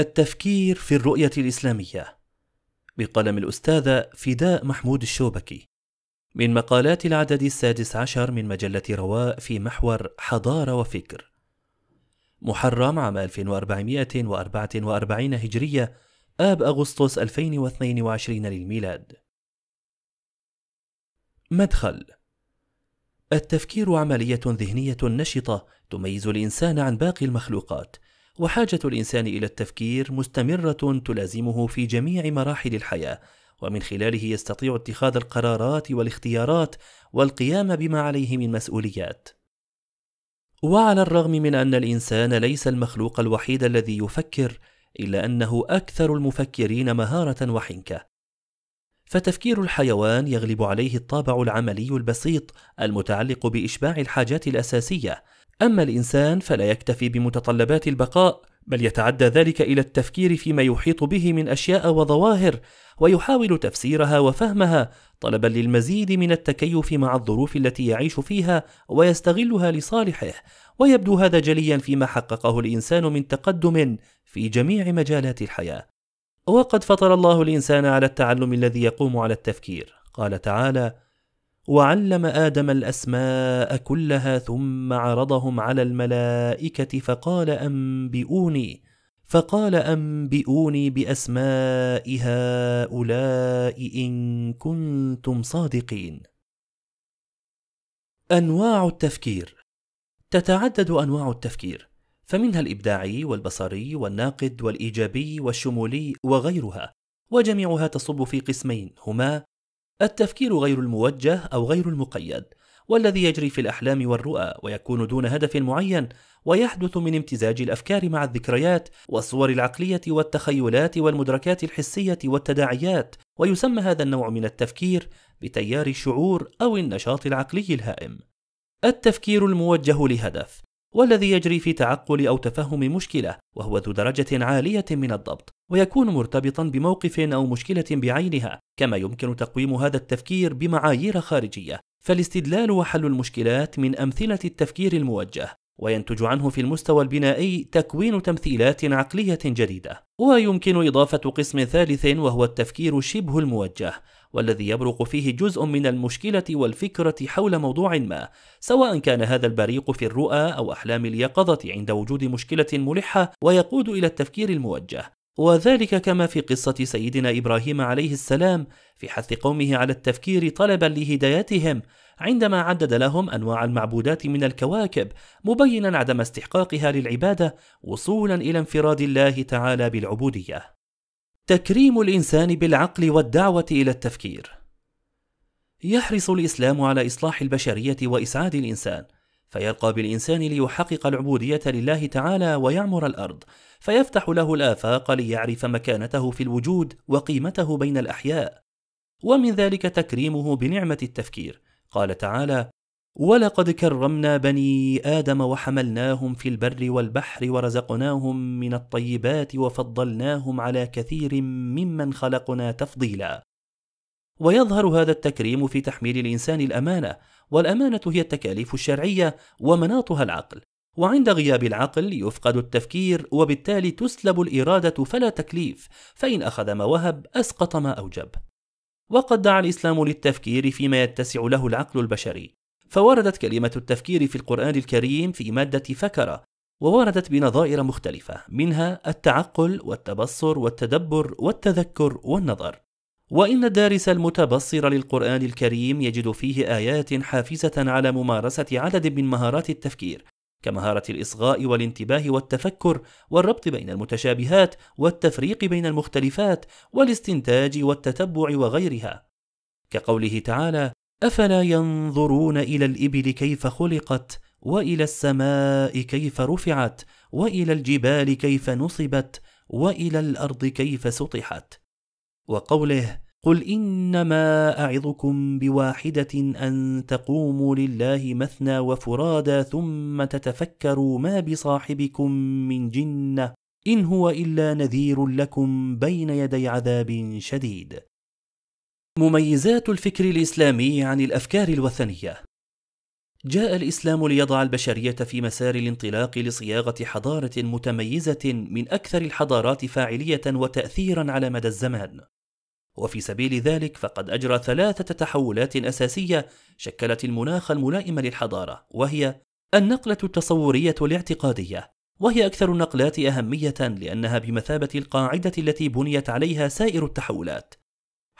التفكير في الرؤية الإسلامية. بقلم الأستاذة فداء محمود الشوبكي. من مقالات العدد السادس عشر من مجلة رواء في محور حضارة وفكر. محرم عام 1444 هجرية آب أغسطس 2022 للميلاد. مدخل التفكير عملية ذهنية نشطة تميز الإنسان عن باقي المخلوقات. وحاجة الإنسان إلى التفكير مستمرة تلازمه في جميع مراحل الحياة ومن خلاله يستطيع اتخاذ القرارات والاختيارات والقيام بما عليه من مسؤوليات. وعلى الرغم من أن الإنسان ليس المخلوق الوحيد الذي يفكر إلا أنه أكثر المفكرين مهارة وحنكة. فتفكير الحيوان يغلب عليه الطابع العملي البسيط المتعلق بإشباع الحاجات الأساسية أما الإنسان فلا يكتفي بمتطلبات البقاء بل يتعدى ذلك إلى التفكير فيما يحيط به من أشياء وظواهر ويحاول تفسيرها وفهمها طلبا للمزيد من التكيف مع الظروف التي يعيش فيها ويستغلها لصالحه ويبدو هذا جليا فيما حققه الإنسان من تقدم في جميع مجالات الحياة. وقد فطر الله الإنسان على التعلم الذي يقوم على التفكير. قال تعالى وعلم آدم الأسماء كلها ثم عرضهم على الملائكة فقال أنبئوني فقال أنبئوني بأسماء هؤلاء إن كنتم صادقين. أنواع التفكير. تتعدد أنواع التفكير فمنها الإبداعي والبصري والناقد والإيجابي والشمولي وغيرها وجميعها تصب في قسمين هما التفكير غير الموجه أو غير المقيد والذي يجري في الأحلام والرؤى ويكون دون هدف معين ويحدث من امتزاج الأفكار مع الذكريات والصور العقلية والتخيلات والمدركات الحسية والتداعيات ويسمى هذا النوع من التفكير بتيار الشعور أو النشاط العقلي الهائم. التفكير الموجه لهدف والذي يجري في تعقل أو تفهم مشكلة وهو ذو درجة عالية من الضبط ويكون مرتبطا بموقف أو مشكلة بعينها كما يمكن تقويم هذا التفكير بمعايير خارجية. فالاستدلال وحل المشكلات من أمثلة التفكير الموجه وينتج عنه في المستوى البنائي تكوين تمثيلات عقلية جديدة. ويمكن إضافة قسم ثالث وهو التفكير شبه الموجه والذي يبرق فيه جزء من المشكلة والفكرة حول موضوع ما سواء كان هذا البريق في الرؤى أو أحلام اليقظة عند وجود مشكلة ملحة ويقود إلى التفكير الموجه وذلك كما في قصة سيدنا إبراهيم عليه السلام في حث قومه على التفكير طلبا لهدايتهم عندما عدد لهم أنواع المعبودات من الكواكب مبينا عدم استحقاقها للعبادة وصولا إلى انفراد الله تعالى بالعبودية. تكريم الإنسان بالعقل والدعوة إلى التفكير. يحرص الإسلام على إصلاح البشرية وإسعاد الإنسان، فيرقى بالإنسان ليحقق العبودية لله تعالى ويعمر الأرض، فيفتح له الآفاق ليعرف مكانته في الوجود وقيمته بين الأحياء. ومن ذلك تكريمه بنعمة التفكير، قال تعالى: ولقد كرمنا بني آدم وحملناهم في البر والبحر ورزقناهم من الطيبات وفضلناهم على كثير ممن خلقنا تفضيلا. ويظهر هذا التكريم في تحميل الإنسان الأمانة، والأمانة هي التكاليف الشرعية ومناطها العقل، وعند غياب العقل يفقد التفكير وبالتالي تسلب الإرادة فلا تكليف، فإن أخذ ما وهب أسقط ما أوجب. وقد دعا الإسلام للتفكير فيما يتسع له العقل البشري، فوردت كلمة التفكير في القرآن الكريم في مادة فكر، ووردت بنظائر مختلفة، منها التعقل والتبصر والتدبر والتذكر والنظر. وإن الدارس المتبصر للقرآن الكريم يجد فيه آيات حافزة على ممارسة عدد من مهارات التفكير، كمهارة الإصغاء والانتباه والتفكر والربط بين المتشابهات والتفريق بين المختلفات والاستنتاج والتتبع وغيرها. كقوله تعالى: أفلا ينظرون إلى الإبل كيف خلقت وإلى السماء كيف رفعت وإلى الجبال كيف نصبت وإلى الأرض كيف سطحت. وقوله: قل إنما أعظكم بواحدة أن تقوموا لله مثنى وفرادى ثم تتفكروا ما بصاحبكم من جنة إن هو إلا نذير لكم بين يدي عذاب شديد مميزات الفكر الإسلامي عن الأفكار الوثنية. جاء الإسلام ليضع البشرية في مسار الانطلاق لصياغة حضارة متميزة من أكثر الحضارات فاعلية وتاثيرا على مدى الزمان. وفي سبيل ذلك فقد أجرى ثلاثة تحولات أساسية شكلت المناخ الملائم للحضارة وهي النقلة التصورية الاعتقادية وهي أكثر النقلات أهمية لأنها بمثابة القاعدة التي بنيت عليها سائر التحولات.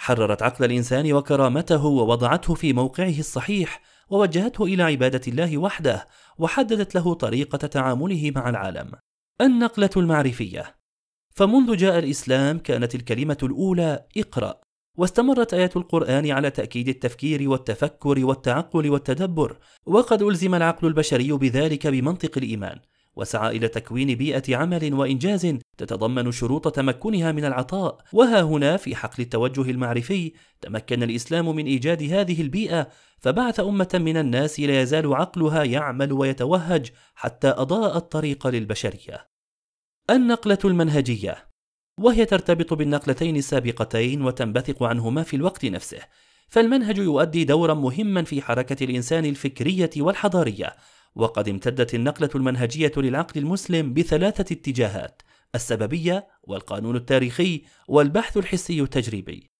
حررت عقل الإنسان وكرامته ووضعته في موقعه الصحيح ووجهته إلى عبادة الله وحده وحددت له طريقة تعامله مع العالم. النقلة المعرفية. فمنذ جاء الإسلام كانت الكلمة الأولى اقرأ. واستمرت آيات القرآن على تأكيد التفكير والتفكر والتعقل والتدبر وقد ألزم العقل البشري بذلك بمنطق الإيمان. وسعى إلى تكوين بيئة عمل وإنجاز تتضمن شروط تمكنها من العطاء. وها هنا في حقل التوجه المعرفي تمكن الإسلام من إيجاد هذه البيئة فبعث أمة من الناس لا يزال عقلها يعمل ويتوهج حتى أضاء الطريق للبشرية. النقلة المنهجية. وهي ترتبط بالنقلتين السابقتين وتنبثق عنهما في الوقت نفسه. فالمنهج يؤدي دورا مهما في حركة الإنسان الفكرية والحضارية. وقد امتدت النقلة المنهجية للعقل المسلم بثلاثة اتجاهات السببية والقانون التاريخي والبحث الحسي التجريبي.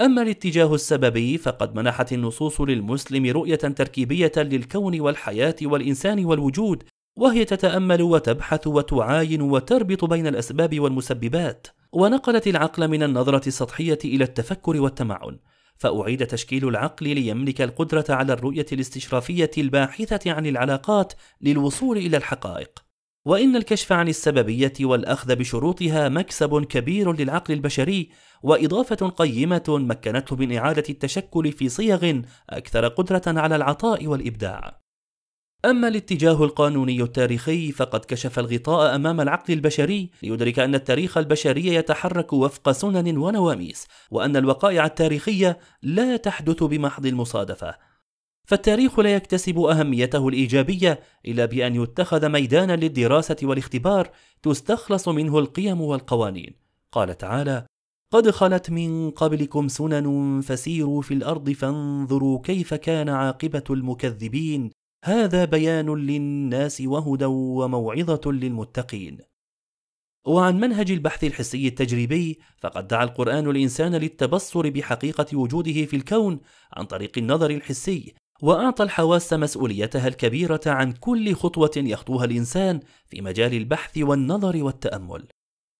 أما الاتجاه السببي فقد منحت النصوص للمسلم رؤية تركيبية للكون والحياة والإنسان والوجود، وهي تتأمل وتبحث وتعاين وتربط بين الأسباب والمسببات، ونقلت العقل من النظرة السطحية إلى التفكر والتمعن، فأعيد تشكيل العقل ليملك القدرة على الرؤية الاستشرافية الباحثة عن العلاقات للوصول إلى الحقائق. وإن الكشف عن السببية والأخذ بشروطها مكسب كبير للعقل البشري وإضافة قيمة مكنته من إعادة التشكل في صيغ أكثر قدرة على العطاء والإبداع. أما الاتجاه القانوني التاريخي فقد كشف الغطاء أمام العقل البشري ليدرك أن التاريخ البشري يتحرك وفق سنن ونواميس، وأن الوقائع التاريخية لا تحدث بمحض المصادفة. فالتاريخ لا يكتسب أهميته الإيجابية إلا بأن يتخذ ميدانا للدراسة والاختبار تستخلص منه القيم والقوانين. قال تعالى: قد خلت من قبلكم سنن فسيروا في الأرض فانظروا كيف كان عاقبة المكذبين هذا بيان للناس وهدى وموعظة للمتقين. وعن منهج البحث الحسي التجريبي فقد دعا القرآن الإنسان للتبصر بحقيقة وجوده في الكون عن طريق النظر الحسي، وأعطى الحواس مسؤوليتها الكبيرة عن كل خطوة يخطوها الإنسان في مجال البحث والنظر والتأمل.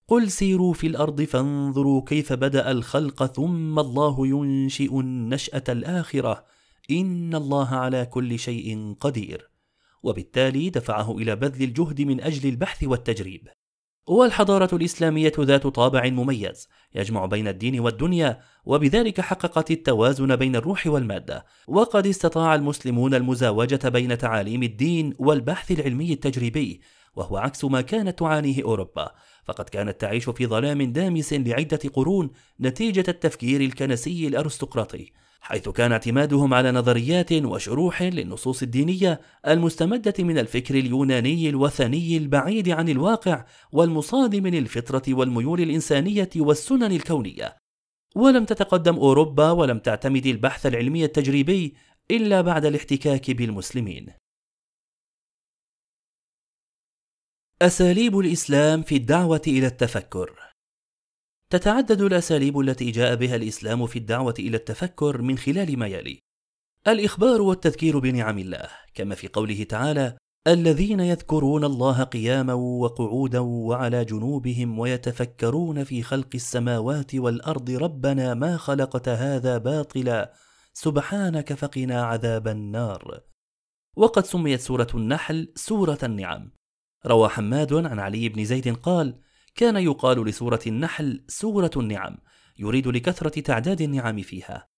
قل سيروا في الأرض فانظروا كيف بدأ الخلق ثم الله ينشئ النشأة الآخرة ان الله على كل شيء قدير. وبالتالي دفعه إلى بذل الجهد من أجل البحث والتجريب. والحضارة الإسلامية ذات طابع مميز يجمع بين الدين والدنيا وبذلك حققت التوازن بين الروح والمادة. وقد استطاع المسلمون المزاوجة بين تعاليم الدين والبحث العلمي التجريبي وهو عكس ما كانت تعانيه أوروبا. فقد كانت تعيش في ظلام دامس لعدة قرون نتيجة التفكير الكنسي الأرستقراطي. حيث كان اعتمادهم على نظريات وشروح للنصوص الدينية المستمدة من الفكر اليوناني الوثني البعيد عن الواقع والمصادم للفطرة والميول الإنسانية والسنن الكونية. ولم تتقدم أوروبا ولم تعتمد البحث العلمي التجريبي إلا بعد الاحتكاك بالمسلمين. أساليب الإسلام في الدعوة إلى التفكر. تتعدد الأساليب التي جاء بها الإسلام في الدعوة إلى التفكر من خلال ما يلي. الإخبار والتذكير بنعم الله كما في قوله تعالى الذين يذكرون الله قياما وقعودا وعلى جنوبهم ويتفكرون في خلق السماوات والأرض ربنا ما خلقت هذا باطلا سبحانك فقنا عذاب النار. وقد سميت سورة النحل سورة النعم. روى حماد عن علي بن زيد قال كان يقال لسورة النحل سورة النعم يريد لكثرة تعداد النعم فيها.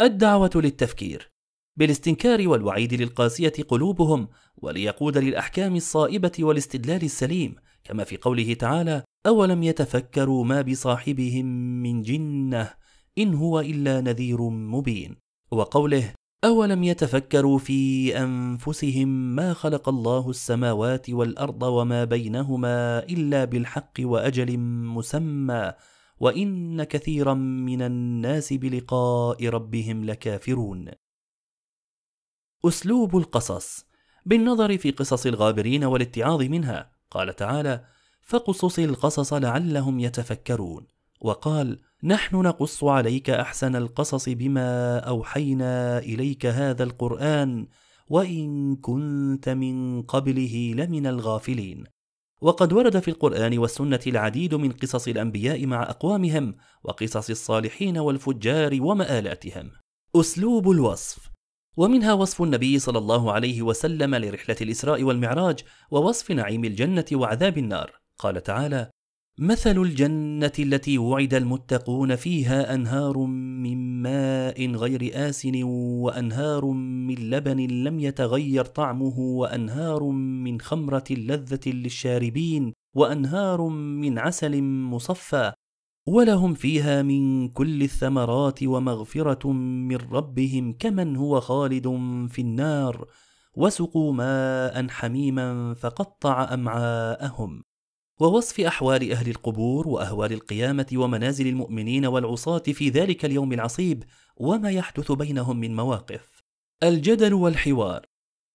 الدعوة للتفكير. بالاستنكار والوعيد للقاسية قلوبهم وليقود للأحكام الصائبة والاستدلال السليم كما في قوله تعالى أولم يتفكروا ما بصاحبهم من جنة إن هو إلا نذير مبين. وقوله أولم يتفكروا في أنفسهم ما خلق الله السماوات والأرض وما بينهما إلا بالحق وأجل مسمى وإن كثيرا من الناس بلقاء ربهم لكافرون. أسلوب القصص بالنظر في قصص الغابرين والاتعاظ منها. قال تعالى فقصص القصص لعلهم يتفكرون. وقال نحن نقص عليك أحسن القصص بما أوحينا إليك هذا القرآن وإن كنت من قبله لمن الغافلين. وقد ورد في القرآن والسنة العديد من قصص الأنبياء مع أقوامهم وقصص الصالحين والفجار ومآلاتهم. أسلوب الوصف. ومنها وصف النبي صلى الله عليه وسلم لرحلة الإسراء والمعراج ووصف نعيم الجنة وعذاب النار. قال تعالى مثل الجنة التي وعد المتقون فيها أنهار من ماء غير آسن وأنهار من لبن لم يتغير طعمه وأنهار من خمرة لذة للشاربين وأنهار من عسل مصفى ولهم فيها من كل الثمرات ومغفرة من ربهم كمن هو خالد في النار وسقوا ماء حميما فقطع أمعاءهم ووصف أحوال أهل القبور وأهوال القيامة ومنازل المؤمنين والعصاة في ذلك اليوم العصيب وما يحدث بينهم من مواقف. الجدل والحوار.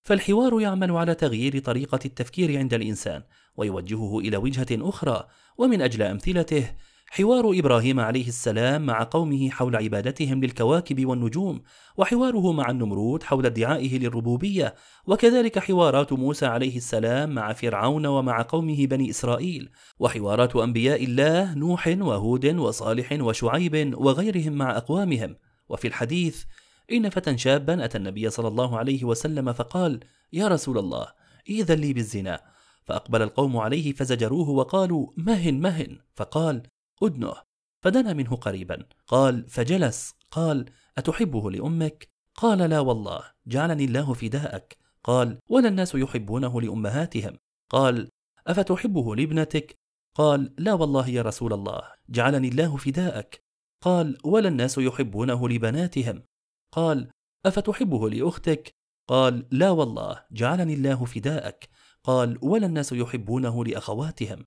فالحوار يعمل على تغيير طريقة التفكير عند الإنسان ويوجهه إلى وجهة أخرى ومن أجل أمثلته حوار إبراهيم عليه السلام مع قومه حول عبادتهم للكواكب والنجوم وحواره مع النمرود حول ادعائه للربوبية وكذلك حوارات موسى عليه السلام مع فرعون ومع قومه بني إسرائيل وحوارات أنبياء الله نوح وهود وصالح وشعيب وغيرهم مع أقوامهم. وفي الحديث إن فتى شابا أتى النبي صلى الله عليه وسلم فقال يا رسول الله إذن لي بالزنا فأقبل القوم عليه فزجروه وقالوا مهن مهن فقال أدنه فدنا منه قريبا. قال فجلس. قال أتحبه لأمك؟ قال لا والله. جعلني الله فداءك. قال ولا الناس يحبونه لأمهاتهم. قال أفتحبه لابنتك؟ قال لا والله يا رسول الله. جعلني الله فداءك. قال ولا الناس يحبونه لبناتهم؟ قال أفتحبه لأختك؟ قال لا والله. جعلني الله فداءك. قال ولا الناس يحبونه لأخواتهم؟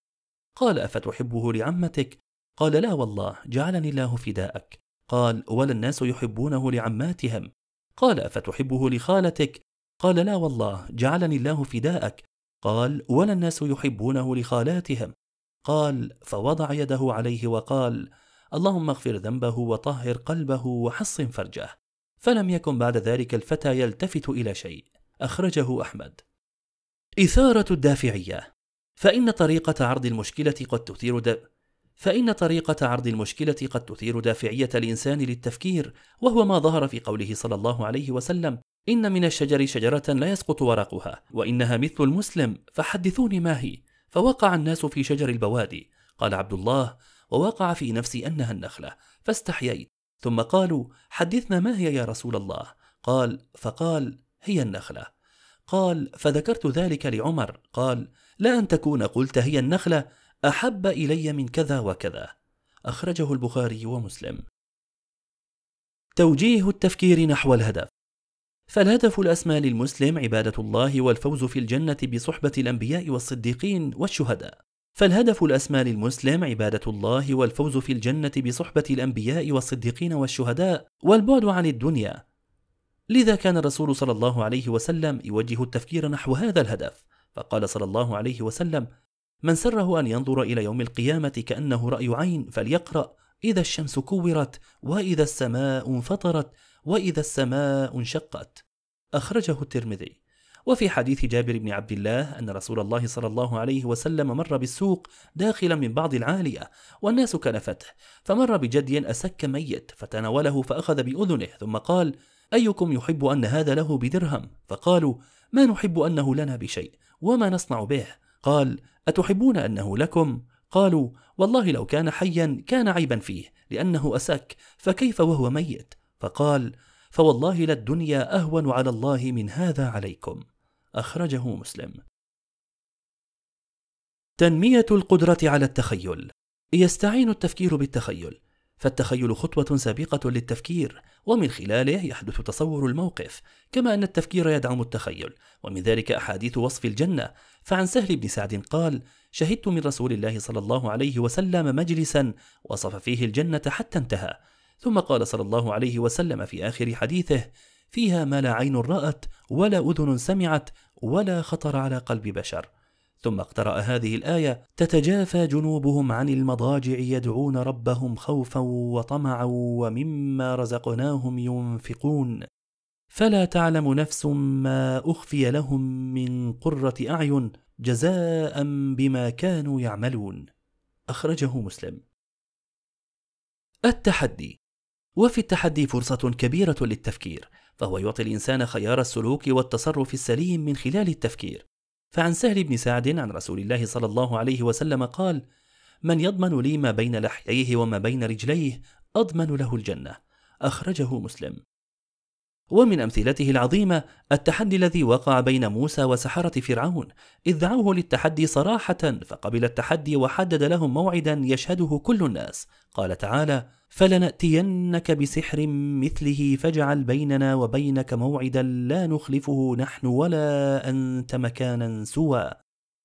قال أفتحبه لعمتك؟ قال لا والله جعلني الله فداءك. قال ولا الناس يحبونه لعماتهم. قال أفتحبه لخالتك؟ قال لا والله جعلني الله فداءك. قال ولا الناس يحبونه لخالاتهم؟ قال فوضع يده عليه وقال اللهم اغفر ذنبه وطهر قلبه وحصن فرجه. فلم يكن بعد ذلك الفتى يلتفت إلى شيء. أخرجه أحمد. إثارة الدافعية. فإن طريقة عرض المشكلة قد تثير فإن طريقة عرض المشكلة قد تثير دافعية الإنسان للتفكير، وهو ما ظهر في قوله صلى الله عليه وسلم: إن من الشجر شجرة لا يسقط ورقها، وإنها مثل المسلم، فحدثوني ما هي. فوقع الناس في شجر البوادي، قال عبد الله: ووقع في نفسي أنها النخلة، فاستحييت، ثم قالوا: حدثنا ما هي يا رسول الله؟ قال: فقال: هي النخلة. قال: فذكرت ذلك لعمر، قال: لا أن تكون قلت هي النخلة أحب إلي من كذا وكذا. أخرجه البخاري ومسلم. توجيه التفكير نحو الهدف. فالهدف الأسمى للمسلم عبادة الله والفوز في الجنة بصحبة الأنبياء والصديقين والشهداء. فالهدف الأسمى للمسلم عبادة الله والفوز في الجنة بصحبة الأنبياء والصديقين والشهداء والبعد عن الدنيا. لذا كان الرسول صلى الله عليه وسلم يوجه التفكير نحو هذا الهدف. فقال صلى الله عليه وسلم من سره أن ينظر إلى يوم القيامة كأنه رأي عين فليقرأ إذا الشمس كورت وإذا السماء انفطرت وإذا السماء انشقت. أخرجه الترمذي. وفي حديث جابر بن عبد الله أن رسول الله صلى الله عليه وسلم مر بالسوق داخلا من بعض العالية والناس كنفته فمر بجدي أسك ميت فتناوله فأخذ بأذنه ثم قال أيكم يحب أن هذا له بدرهم؟ فقالوا ما نحب أنه لنا بشيء وما نصنع به؟ قال أتحبون أنه لكم؟ قالوا والله لو كان حيا كان عيبا فيه لأنه أسك فكيف وهو ميت؟ فقال فوالله للدنيا أهون على الله من هذا عليكم أخرجه مسلم تنمية القدرة على التخيل يستعين التفكير بالتخيل فالتخيل خطوة سابقة للتفكير ومن خلاله يحدث تصور الموقف كما أن التفكير يدعم التخيل ومن ذلك أحاديث وصف الجنة. فعن سهل بن سعد قال شهدت من رسول الله صلى الله عليه وسلم مجلسا وصف فيه الجنة حتى انتهى. ثم قال صلى الله عليه وسلم في آخر حديثه فيها ما لا عين رأت ولا أذن سمعت ولا خطر على قلب بشر. ثم اقترأ هذه الآية تتجافى جنوبهم عن المضاجع يدعون ربهم خوفا وطمعا ومما رزقناهم ينفقون. فلا تعلم نفس ما أخفي لهم من قرة أعين جزاء بما كانوا يعملون. أخرجه مسلم. التحدي. وفي التحدي فرصة كبيرة للتفكير فهو يعطي الإنسان خيار السلوك والتصرف السليم من خلال التفكير. فعن سهل بن سعد عن رسول الله صلى الله عليه وسلم قال من يضمن لي ما بين لحييه وما بين رجليه أضمن له الجنة. أخرجه مسلم. ومن أمثلته العظيمة التحدي الذي وقع بين موسى وسحرة فرعون إذ دعوه للتحدي صراحة فقبل التحدي وحدد لهم موعدا يشهده كل الناس. قال تعالى فلنأتينك بسحر مثله فاجعل بيننا وبينك موعدا لا نخلفه نحن ولا أنت مكانا سوى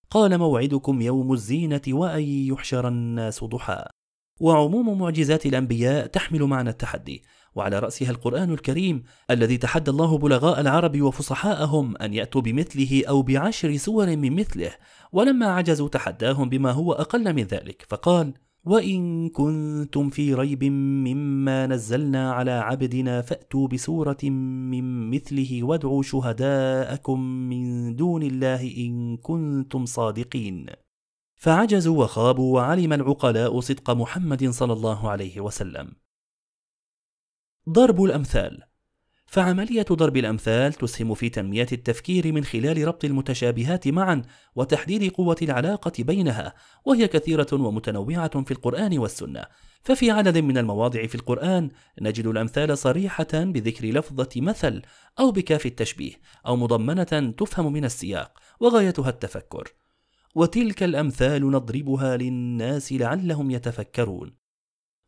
قال موعدكم يوم الزينة وأن يحشر الناس ضحى. وعموم معجزات الأنبياء تحمل معنى التحدي وعلى رأسها القرآن الكريم الذي تحدى الله بلغاء العرب وفصحاءهم أن يأتوا بمثله أو بعشر سور من مثله. ولما عجزوا تحداهم بما هو أقل من ذلك فقال وإن كنتم في ريب مما نزلنا على عبدنا فأتوا بسورة من مثله وادعوا شهداءكم من دون الله إن كنتم صادقين. فعجزوا وخابوا وعلم العقلاء صدق محمد صلى الله عليه وسلم. ضرب الأمثال فعملية ضرب الأمثال تسهم في تنمية التفكير من خلال ربط المتشابهات معا وتحديد قوة العلاقة بينها، وهي كثيرة ومتنوعة في القرآن والسنة، ففي عدد من المواضع في القرآن نجد الأمثال صريحة بذكر لفظة مثل أو بكاف التشبيه، أو مضمنة تفهم من السياق، وغايتها التفكر. وتلك الأمثال نضربها للناس لعلهم يتفكرون.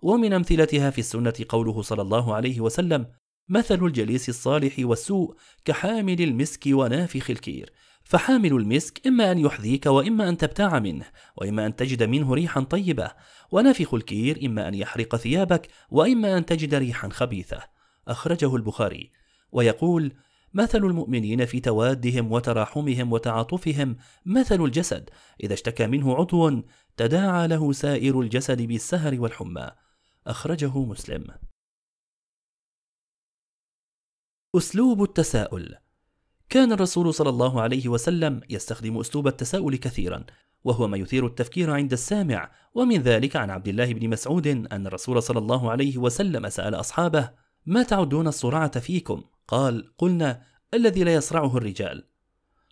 ومن أمثلتها في السنة قوله صلى الله عليه وسلم: مثل الجليس الصالح والسوء كحامل المسك ونافخ الكير. فحامل المسك إما أن يحذيك وإما أن تبتاع منه وإما أن تجد منه ريحا طيبة. ونافخ الكير إما أن يحرق ثيابك وإما أن تجد ريحا خبيثة. أخرجه البخاري. ويقول مثل المؤمنين في توادهم وتراحمهم وتعاطفهم مثل الجسد. إذا اشتكى منه عضو تداعى له سائر الجسد بالسهر والحمى. أخرجه مسلم. أسلوب التساؤل. كان الرسول صلى الله عليه وسلم يستخدم أسلوب التساؤل كثيرا وهو ما يثير التفكير عند السامع ومن ذلك عن عبد الله بن مسعود أن الرسول صلى الله عليه وسلم سأل أصحابه ما تعدون الصرعة فيكم؟ قال قلنا الذي لا يصرعه الرجال.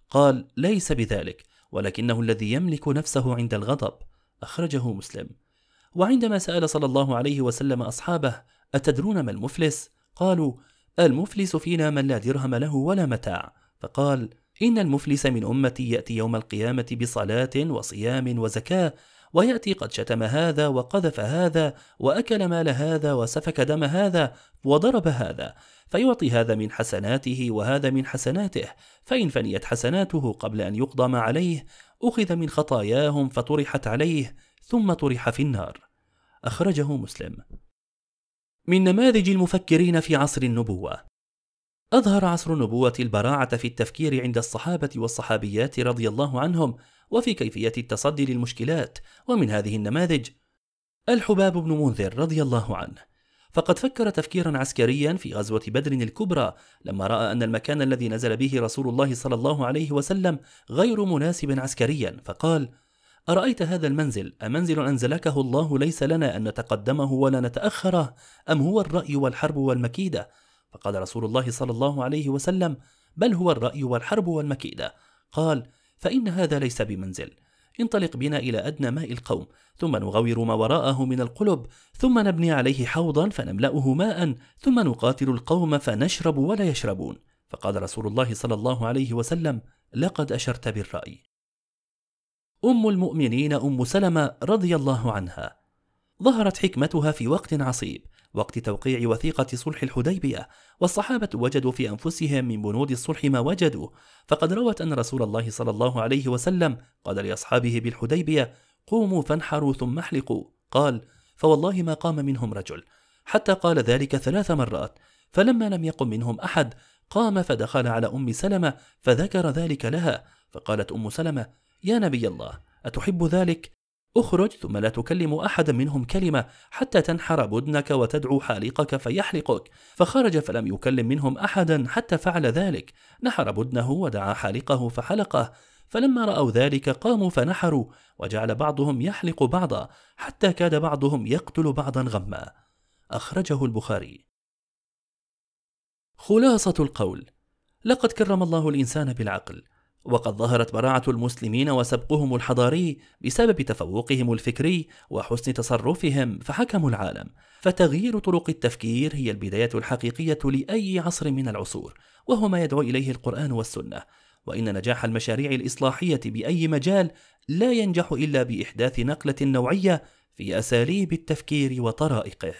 قال ليس بذلك ولكنه الذي يملك نفسه عند الغضب. أخرجه مسلم. وعندما سأل صلى الله عليه وسلم أصحابه أتدرون ما المفلس؟ قالوا المفلس فينا من لا درهم له ولا متاع فقال إن المفلس من أمتي يأتي يوم القيامة بصلاة وصيام وزكاة ويأتي قد شتم هذا وقذف هذا وأكل مال هذا وسفك دم هذا وضرب هذا فيعطي هذا من حسناته وهذا من حسناته فإن فنيت حسناته قبل أن يقضى ما عليه أخذ من خطاياهم فطرحت عليه ثم طرح في النار أخرجه مسلم. من نماذج المفكرين في عصر النبوة. أظهر عصر النبوة البراعة في التفكير عند الصحابة والصحابيات رضي الله عنهم وفي كيفية التصدي للمشكلات ومن هذه النماذج الحباب بن منذر رضي الله عنه. فقد فكر تفكيرا عسكريا في غزوة بدر الكبرى لما رأى أن المكان الذي نزل به رسول الله صلى الله عليه وسلم غير مناسب عسكريا فقال أرأيت هذا المنزل؟ أمنزل أنزلكه الله ليس لنا أن نتقدمه ولا نتأخره أم هو الرأي والحرب والمكيدة؟ فقال رسول الله صلى الله عليه وسلم بل هو الرأي والحرب والمكيدة. قال فإن هذا ليس بمنزل. انطلق بنا إلى أدنى ماء القوم ثم نغور ما وراءه من القلب ثم نبني عليه حوضا فنملأه ماء ثم نقاتل القوم فنشرب ولا يشربون. فقال رسول الله صلى الله عليه وسلم لقد أشرت بالرأي. أم المؤمنين أم سلمة رضي الله عنها. ظهرت حكمتها في وقت عصيب وقت توقيع وثيقة صلح الحديبية والصحابة وجدوا في أنفسهم من بنود الصلح ما وجدوا. فقد روت أن رسول الله صلى الله عليه وسلم قال لأصحابه بالحديبية قوموا فانحروا ثم احلقوا. قال فوالله ما قام منهم رجل. حتى قال ذلك ثلاث مرات. فلما لم يقم منهم أحد قام فدخل على أم سلمة فذكر ذلك لها. فقالت أم سلمة يا نبي الله أتحب ذلك؟ اخرج ثم لا تكلم أحدا منهم كلمة حتى تنحر بدنك وتدعو حالقك فيحلقك. فخرج فلم يكلم منهم أحدا حتى فعل ذلك. نحر بدنه ودعا حالقه فحلقه. فلما رأوا ذلك قاموا فنحروا وجعل بعضهم يحلق بعضا حتى كاد بعضهم يقتل بعضا غما. أخرجه البخاري. خلاصة القول. لقد كرم الله الإنسان بالعقل. وقد ظهرت براعة المسلمين وسبقهم الحضاري بسبب تفوقهم الفكري وحسن تصرفهم فحكموا العالم. فتغيير طرق التفكير هي البداية الحقيقية لأي عصر من العصور وهو ما يدعو إليه القرآن والسنة. وإن نجاح المشاريع الإصلاحية بأي مجال لا ينجح إلا بإحداث نقلة نوعية في أساليب التفكير وطرائقه.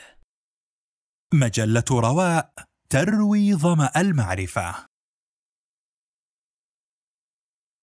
مجلة رواء تروي ظمأ المعرفة.